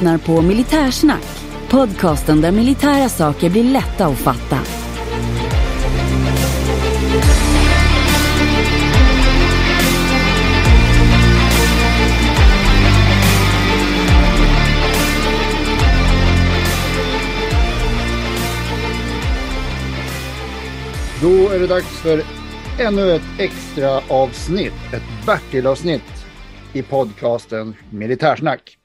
lyssnar på Militärsnack. Podcasten där militära saker blir lätta att fatta. Då är det dags för ännu ett extra avsnitt, ett Bertil-avsnitt i podcasten Militärsnack.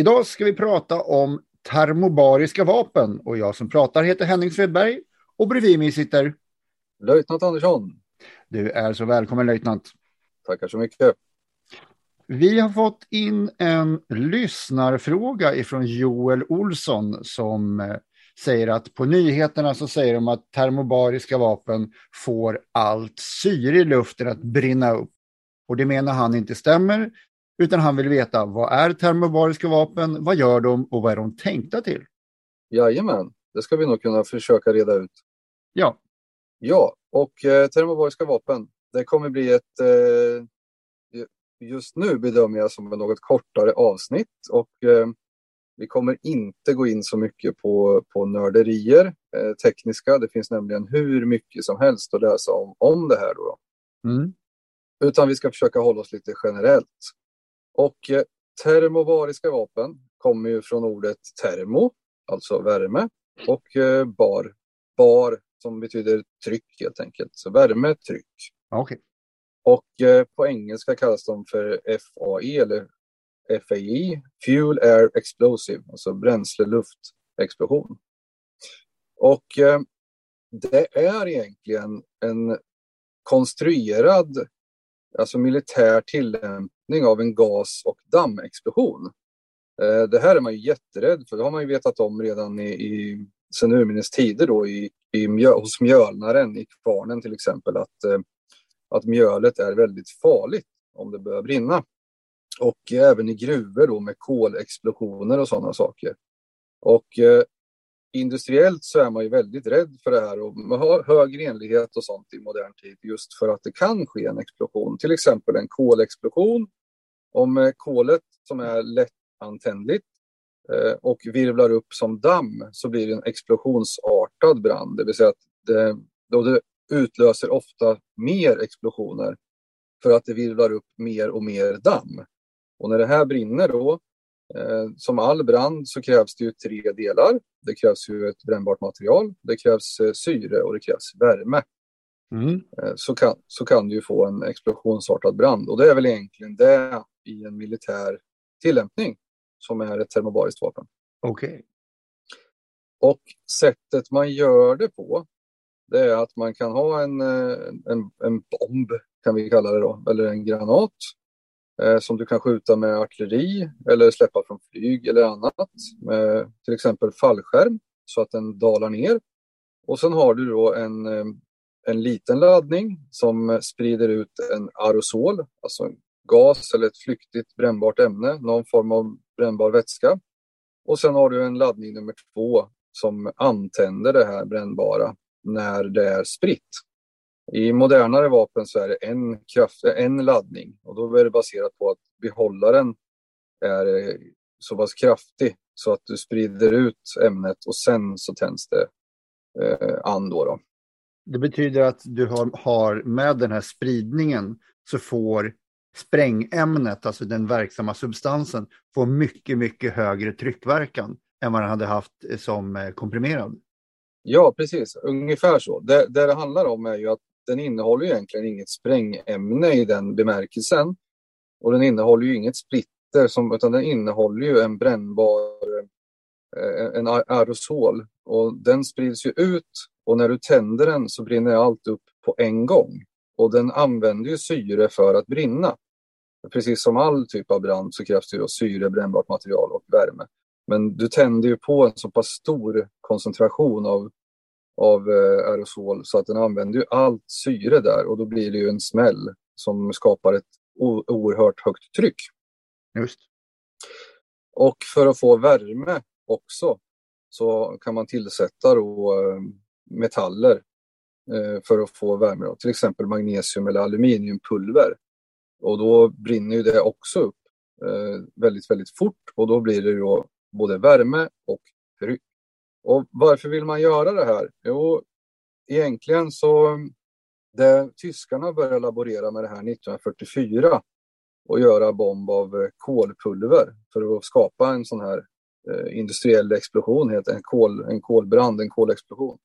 Idag ska vi prata om termobariska vapen och jag som pratar heter Henning Svedberg och bredvid mig sitter Löjtnant Andersson. Du är så välkommen löjtnant. Tackar så mycket. Vi har fått in en lyssnarfråga ifrån Joel Olsson som eh, säger att på nyheterna så säger de att termobariska vapen får allt syre i luften att brinna upp. Och det menar han inte stämmer, utan han vill veta vad är termobariska vapen, vad gör de och vad är de tänkta till? Jajamän, det ska vi nog kunna försöka reda ut. Ja. Ja, och eh, termobariska vapen, det kommer bli ett eh, just nu bedömer jag som ett något kortare avsnitt och eh, vi kommer inte gå in så mycket på, på nörderier, eh, tekniska. Det finns nämligen hur mycket som helst att läsa om, om det här. Då. Mm. Utan vi ska försöka hålla oss lite generellt. Och eh, termovariska vapen kommer ju från ordet termo, alltså värme, och eh, bar, bar som betyder tryck helt enkelt. Så värme, tryck. Okay. Och eh, på engelska kallas de för FAE eller FAE, Fuel Air Explosive, alltså bränsle-luft-explosion. Och eh, det är egentligen en konstruerad, alltså militär tillämpning av en gas och dammexplosion. Eh, det här är man ju jätterädd för, det har man ju vetat om redan i, i sen urminnes tider då i, i mjö, hos mjölnaren i kvarnen till exempel, att, eh, att mjölet är väldigt farligt om det börjar brinna och även i gruvor då med kolexplosioner och sådana saker. Och eh, industriellt så är man ju väldigt rädd för det här och man har hög renlighet och sånt i modern tid just för att det kan ske en explosion, till exempel en kolexplosion. Om eh, kolet som är lättantändligt eh, och virvlar upp som damm så blir det en explosionsartad brand, det vill säga att det, då det utlöser ofta mer explosioner för att det virvlar upp mer och mer damm. Och när det här brinner då, eh, som all brand så krävs det ju tre delar. Det krävs ju ett brännbart material, det krävs eh, syre och det krävs värme. Mm. Eh, så, kan, så kan du ju få en explosionsartad brand. Och det är väl egentligen det i en militär tillämpning som är ett termobariskt vapen. Okej. Okay. Och sättet man gör det på, det är att man kan ha en, en, en bomb, kan vi kalla det då, eller en granat eh, som du kan skjuta med artilleri eller släppa från flyg eller annat. Med till exempel fallskärm så att den dalar ner. Och sen har du då en, eh, en liten laddning som sprider ut en aerosol, alltså en gas eller ett flyktigt brännbart ämne, någon form av brännbar vätska. Och sen har du en laddning nummer två som antänder det här brännbara när det är spritt. I modernare vapen så är det en, kraft, eh, en laddning och då är det baserat på att behållaren är eh, så pass kraftig så att du sprider ut ämnet och sen så tänds det eh, an. Då, då det betyder att du har, har med den här spridningen så får sprängämnet, alltså den verksamma substansen, får mycket, mycket högre tryckverkan än vad den hade haft eh, som eh, komprimerad. Ja, precis. Ungefär så. Det, det det handlar om är ju att den innehåller egentligen inget sprängämne i den bemärkelsen. Och den innehåller ju inget splitter, som, utan den innehåller ju en brännbar en aerosol. Och den sprids ju ut och när du tänder den så brinner allt upp på en gång. Och den använder ju syre för att brinna. Precis som all typ av brand så krävs det ju syre, brännbart material och värme. Men du tänder ju på en så pass stor koncentration av av eh, aerosol så att den använder ju allt syre där och då blir det ju en smäll som skapar ett oerhört högt tryck. Just. Och för att få värme också så kan man tillsätta då eh, metaller eh, för att få värme. Då. Till exempel magnesium eller aluminiumpulver. Och då brinner ju det också upp. Eh, väldigt, väldigt fort och då blir det då både värme och tryck. Och varför vill man göra det här? Jo, egentligen så det tyskarna började laborera med det här 1944 och göra bomb av kolpulver för att skapa en sån här eh, industriell explosion, en, kol, en kolbrand, en kolexplosion.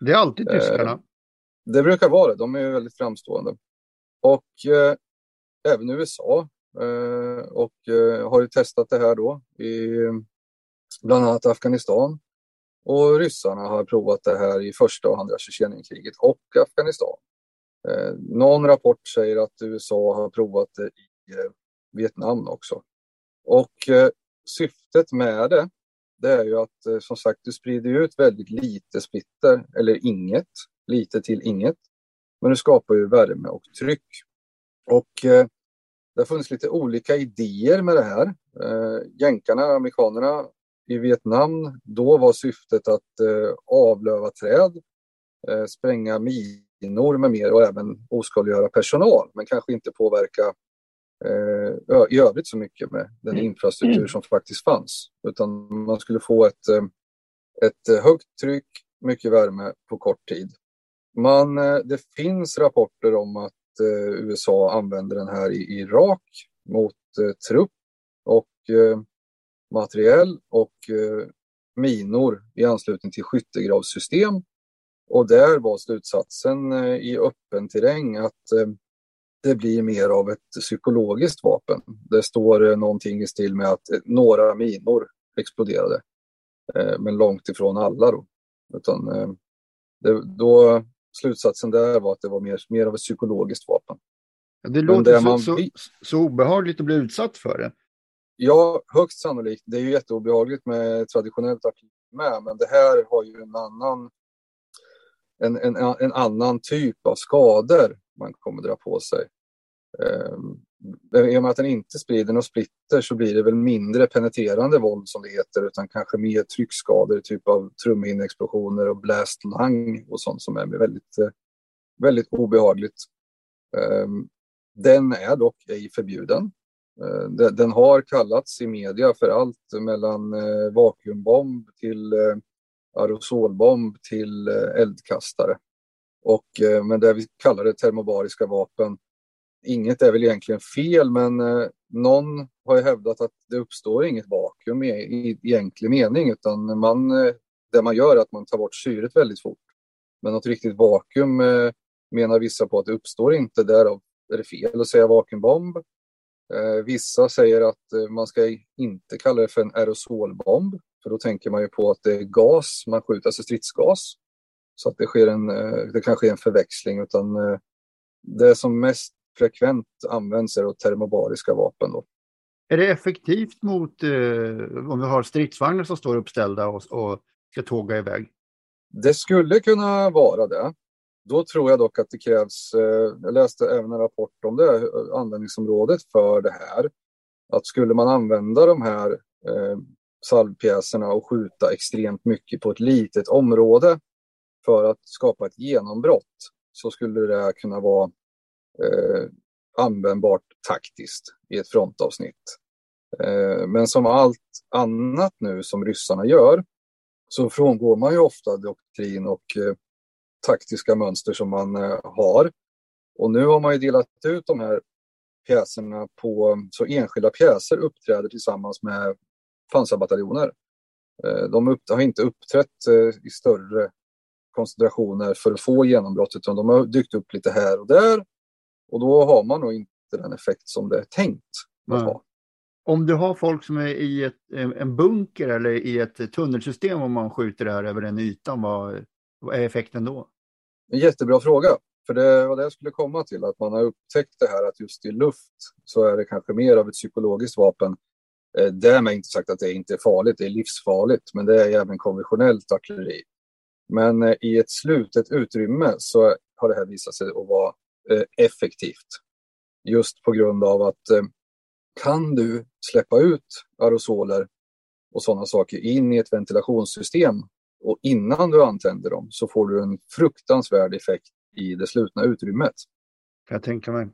Det är alltid tyskarna. Eh, det brukar vara det, de är väldigt framstående. Och eh, även USA eh, och eh, har ju testat det här då i bland annat Afghanistan. Och ryssarna har provat det här i första och andra Tjetjenienkriget och Afghanistan. Eh, någon rapport säger att USA har provat det i eh, Vietnam också. Och eh, syftet med det, det är ju att eh, som sagt du sprider ut väldigt lite splitter, eller inget, lite till inget. Men du skapar ju värme och tryck. Och eh, det har funnits lite olika idéer med det här. Eh, jänkarna, amerikanerna i Vietnam, då var syftet att eh, avlöva träd, eh, spränga minor med mer och även oskadliggöra personal, men kanske inte påverka eh, i övrigt så mycket med den mm. infrastruktur som faktiskt fanns. Utan man skulle få ett, eh, ett högt tryck, mycket värme på kort tid. Man, eh, det finns rapporter om att eh, USA använder den här i Irak mot trupp och materiell och minor i anslutning till skyttegravssystem. Och där var slutsatsen i öppen terräng att det blir mer av ett psykologiskt vapen. Det står någonting i stil med att några minor exploderade. Men långt ifrån alla då. Utan det, då slutsatsen där var att det var mer, mer av ett psykologiskt vapen. Det låter det så, så, så, obehagligt att bli utsatt för det. Ja, högst sannolikt. Det är ju jätteobehagligt med traditionellt artilleri med, men det här har ju en annan, en, en, en annan typ av skador man kommer dra på sig. Ehm, I och med att den inte sprider något splitter så blir det väl mindre penetrerande våld som det heter utan kanske mer tryckskador, typ av trumhinneexplosioner och blast lung och sånt som är väldigt, eh, väldigt obehagligt. Ehm, den är dock ej förbjuden. Ehm, den har kallats i media för allt mellan eh, vakuumbomb till eh, aerosolbomb till eldkastare. Och, eh, men det vi kallar det termobariska vapen inget är väl egentligen fel, men eh, någon har ju hävdat att det uppstår inget vakuum i, i egentlig mening, utan man, eh, det man gör är att man tar bort syret väldigt fort. Men något riktigt vakuum menar vissa på att det uppstår inte, därav är det fel att säga vakuumbomb. Vissa säger att man ska inte kalla det för en aerosolbomb, för då tänker man ju på att det är gas, man skjuter, alltså stridsgas. Så att det, sker en, eh, det kan ske en förväxling, utan det som mest frekvent används är termobariska vapen. Då. Är det effektivt mot eh, om vi har stridsvagnar som står uppställda och, och ska tåga iväg? Det skulle kunna vara det. Då tror jag dock att det krävs, eh, jag läste även en rapport om det, användningsområdet för det här. Att skulle man använda de här eh, salvpjäserna och skjuta extremt mycket på ett litet område för att skapa ett genombrott så skulle det kunna vara eh, användbart taktiskt i ett frontavsnitt. Eh, men som allt annat nu som ryssarna gör så frångår man ju ofta doktrin och eh, taktiska mönster som man eh, har. Och nu har man ju delat ut de här pjäserna på, så enskilda pjäser uppträder tillsammans med pansarbataljoner. Eh, de har inte uppträtt eh, i större koncentrationer för att få genombrott utan de har dykt upp lite här och där och då har man nog inte den effekt som det är tänkt att ha. Om du har folk som är i ett, en bunker eller i ett tunnelsystem om man skjuter det här över den ytan, vad, vad är effekten då? En jättebra fråga. För det var det jag skulle komma till, att man har upptäckt det här att just i luft så är det kanske mer av ett psykologiskt vapen. Eh, därmed inte sagt att det inte är farligt, det är livsfarligt, men det är även konventionellt artilleri. Men eh, i ett slutet utrymme så har det här visat sig att vara Eh, effektivt. Just på grund av att eh, kan du släppa ut aerosoler och sådana saker in i ett ventilationssystem och innan du antänder dem så får du en fruktansvärd effekt i det slutna utrymmet. Kan jag tänka mig.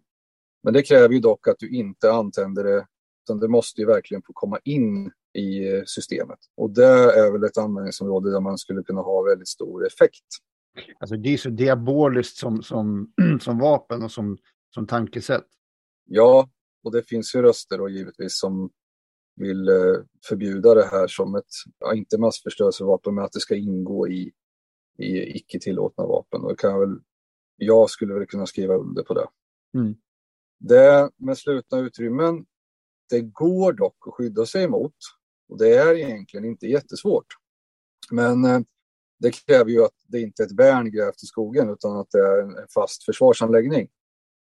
Men det kräver ju dock att du inte antänder det Utan det måste ju verkligen få komma in i systemet. Och det är väl ett användningsområde där man skulle kunna ha väldigt stor effekt. Alltså det är så diaboliskt som, som, som vapen och som, som tankesätt. Ja, och det finns ju röster då givetvis som vill eh, förbjuda det här som ett, ja, inte massförstörelsevapen, men att det ska ingå i, i icke tillåtna vapen. Och det kan väl, jag skulle väl kunna skriva under på det. Mm. Det med slutna utrymmen, det går dock att skydda sig emot. Och det är egentligen inte jättesvårt. Men eh, det kräver ju att det inte är ett värn grävt i skogen utan att det är en fast försvarsanläggning.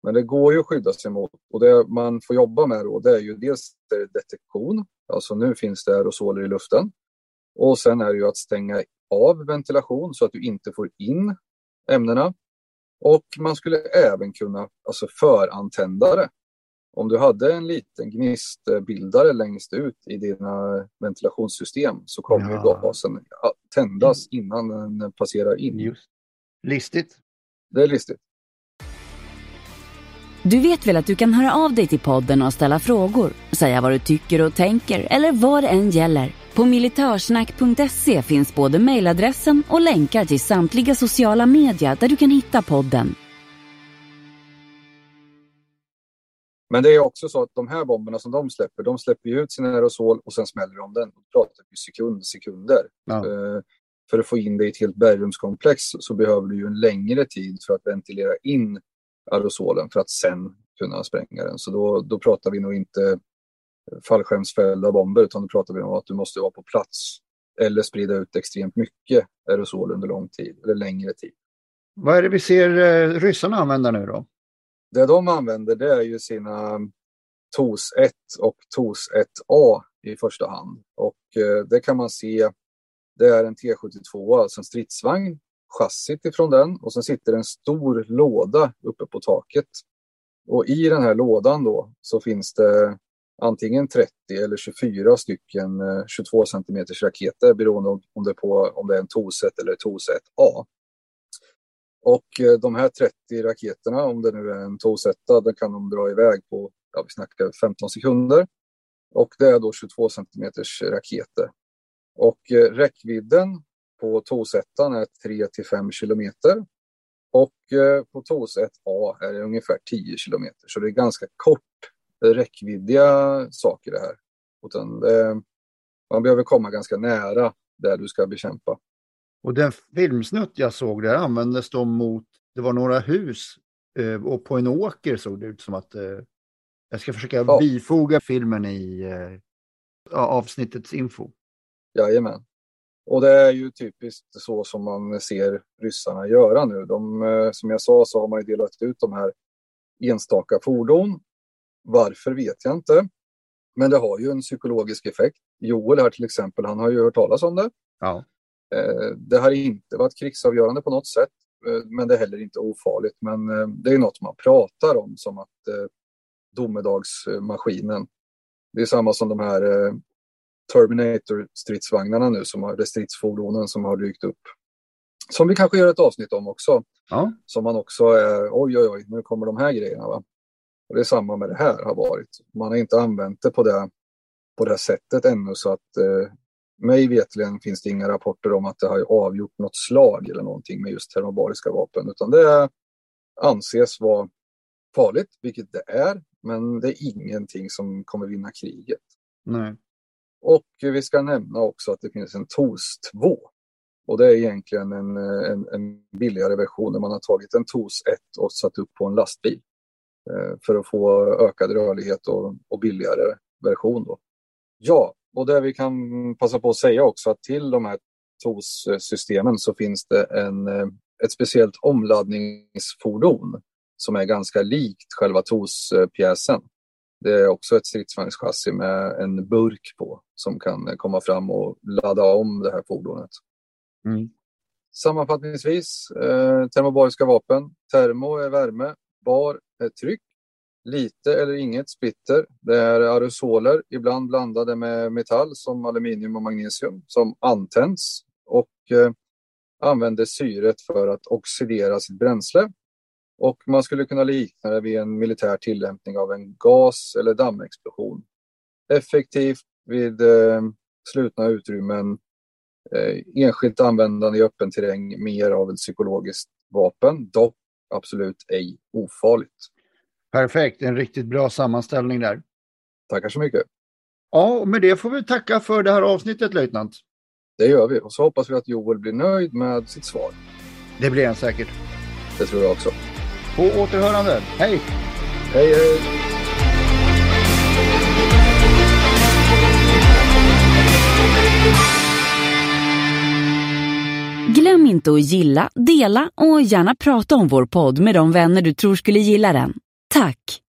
Men det går ju att skydda sig mot och det man får jobba med då det är ju dels detektion, alltså nu finns det aerosoler i luften. Och sen är det ju att stänga av ventilation så att du inte får in ämnena. Och man skulle även kunna alltså förantända det. Om du hade en liten gnistbildare längst ut i dina ventilationssystem så kommer ja. gasen att tändas innan den passerar in. Just. Listigt. Det är listigt. Du vet väl att du kan höra av dig till podden och ställa frågor, säga vad du tycker och tänker eller vad det än gäller. På militörsnack.se finns både mejladressen och länkar till samtliga sociala medier där du kan hitta podden. Men det är också så att de här bomberna som de släpper, de släpper ut sin aerosol och sen smäller de den. Då pratar vi sekund, sekunder. Ja. Uh, för att få in det i ett helt bergrumskomplex så behöver du ju en längre tid för att ventilera in aerosolen för att sen kunna spränga den. Så då, då pratar vi nog inte fallskärmsfällda bomber utan då pratar vi om att du måste vara på plats eller sprida ut extremt mycket aerosol under lång tid eller längre tid. Vad är det vi ser eh, ryssarna använda nu då? Det de använder det är ju sina TOS 1 och TOS 1A i första hand. Och eh, det kan man se, det är en T72, alltså en stridsvagn chassit ifrån den och sen sitter en stor låda uppe på taket. Och i den här lådan då så finns det antingen 30 eller 24 stycken eh, 22 cm raketer beroende om det, på, om det är en TOS-1 eller TOS-1A. Och eh, de här 30 raketerna, om det nu är en Tosetta, den kan de dra iväg på, ja vi snackar 15 sekunder. Och det är då 22 cm raketer. Och eh, räckvidden på Tosettan är 3 till 5 kilometer. Och eh, på TOS 1A är det ungefär 10 kilometer. Så det är ganska kort räckviddiga saker det här. Utan det, man behöver komma ganska nära där du ska bekämpa. Och den filmsnutt jag såg, där användes de mot, det var några hus eh, och på en åker såg det ut som att, eh, jag ska försöka ja. bifoga filmen i avsnittets info. Jajamän. Och det är ju typiskt så som man ser ryssarna göra nu. De, eh, som jag sa så har man ju delat ut de här enstaka fordon. Varför vet jag inte. Men det har ju en psykologisk effekt. Joel här till exempel, han har ju hört talas om det. Ja. Eh, det har inte varit krigsavgörande på något sätt, eh, men det är heller inte ofarligt. Men det är något man pratar om som att domedagsmaskinen. Det är samma som de här Terminator-stridsvagnarna nu, som har, stridsfordonen som har dykt upp. Som vi kanske gör ett avsnitt om också. Ja. Som man också är, oj oj oj, nu kommer de här grejerna. Va? Och det är samma med det här har varit. Man har inte använt det på det, på det här sättet ännu så att eh, mig vetligen finns det inga rapporter om att det har avgjort något slag eller någonting med just termobariska vapen. Utan det anses vara farligt, vilket det är. Men det är ingenting som kommer vinna kriget. Nej. Och vi ska nämna också att det finns en TOS 2. Och det är egentligen en, en, en billigare version där man har tagit en TOS 1 och satt upp på en lastbil. Eh, för att få ökad rörlighet och, och billigare version. Då. Ja, och det vi kan passa på att säga också att till de här TOS-systemen så finns det en, eh, ett speciellt omladdningsfordon som är ganska likt själva TOS-pjäsen. Det är också ett stridsvagnschassi med en burk på som kan komma fram och ladda om det här fordonet. Mm. Sammanfattningsvis, eh, termobariska vapen. Termo är värme, bar är tryck. Lite eller inget splitter. Det är aerosoler, ibland blandade med metall som aluminium och magnesium, som antänds och eh, använder syret för att oxidera sitt bränsle och man skulle kunna likna det vid en militär tillämpning av en gas eller dammexplosion. effektivt vid eh, slutna utrymmen, eh, enskilt användande i öppen terräng, mer av ett psykologiskt vapen, dock absolut ej ofarligt. Perfekt, en riktigt bra sammanställning där. Tackar så mycket. Ja, och med det får vi tacka för det här avsnittet, löjtnant. Det gör vi och så hoppas vi att Joel blir nöjd med sitt svar. Det blir han säkert. Det tror jag också. På återhörande. Hej! Hej, hej! Glöm inte att gilla, dela och gärna prata om vår podd med de vänner du tror skulle gilla den. Tack!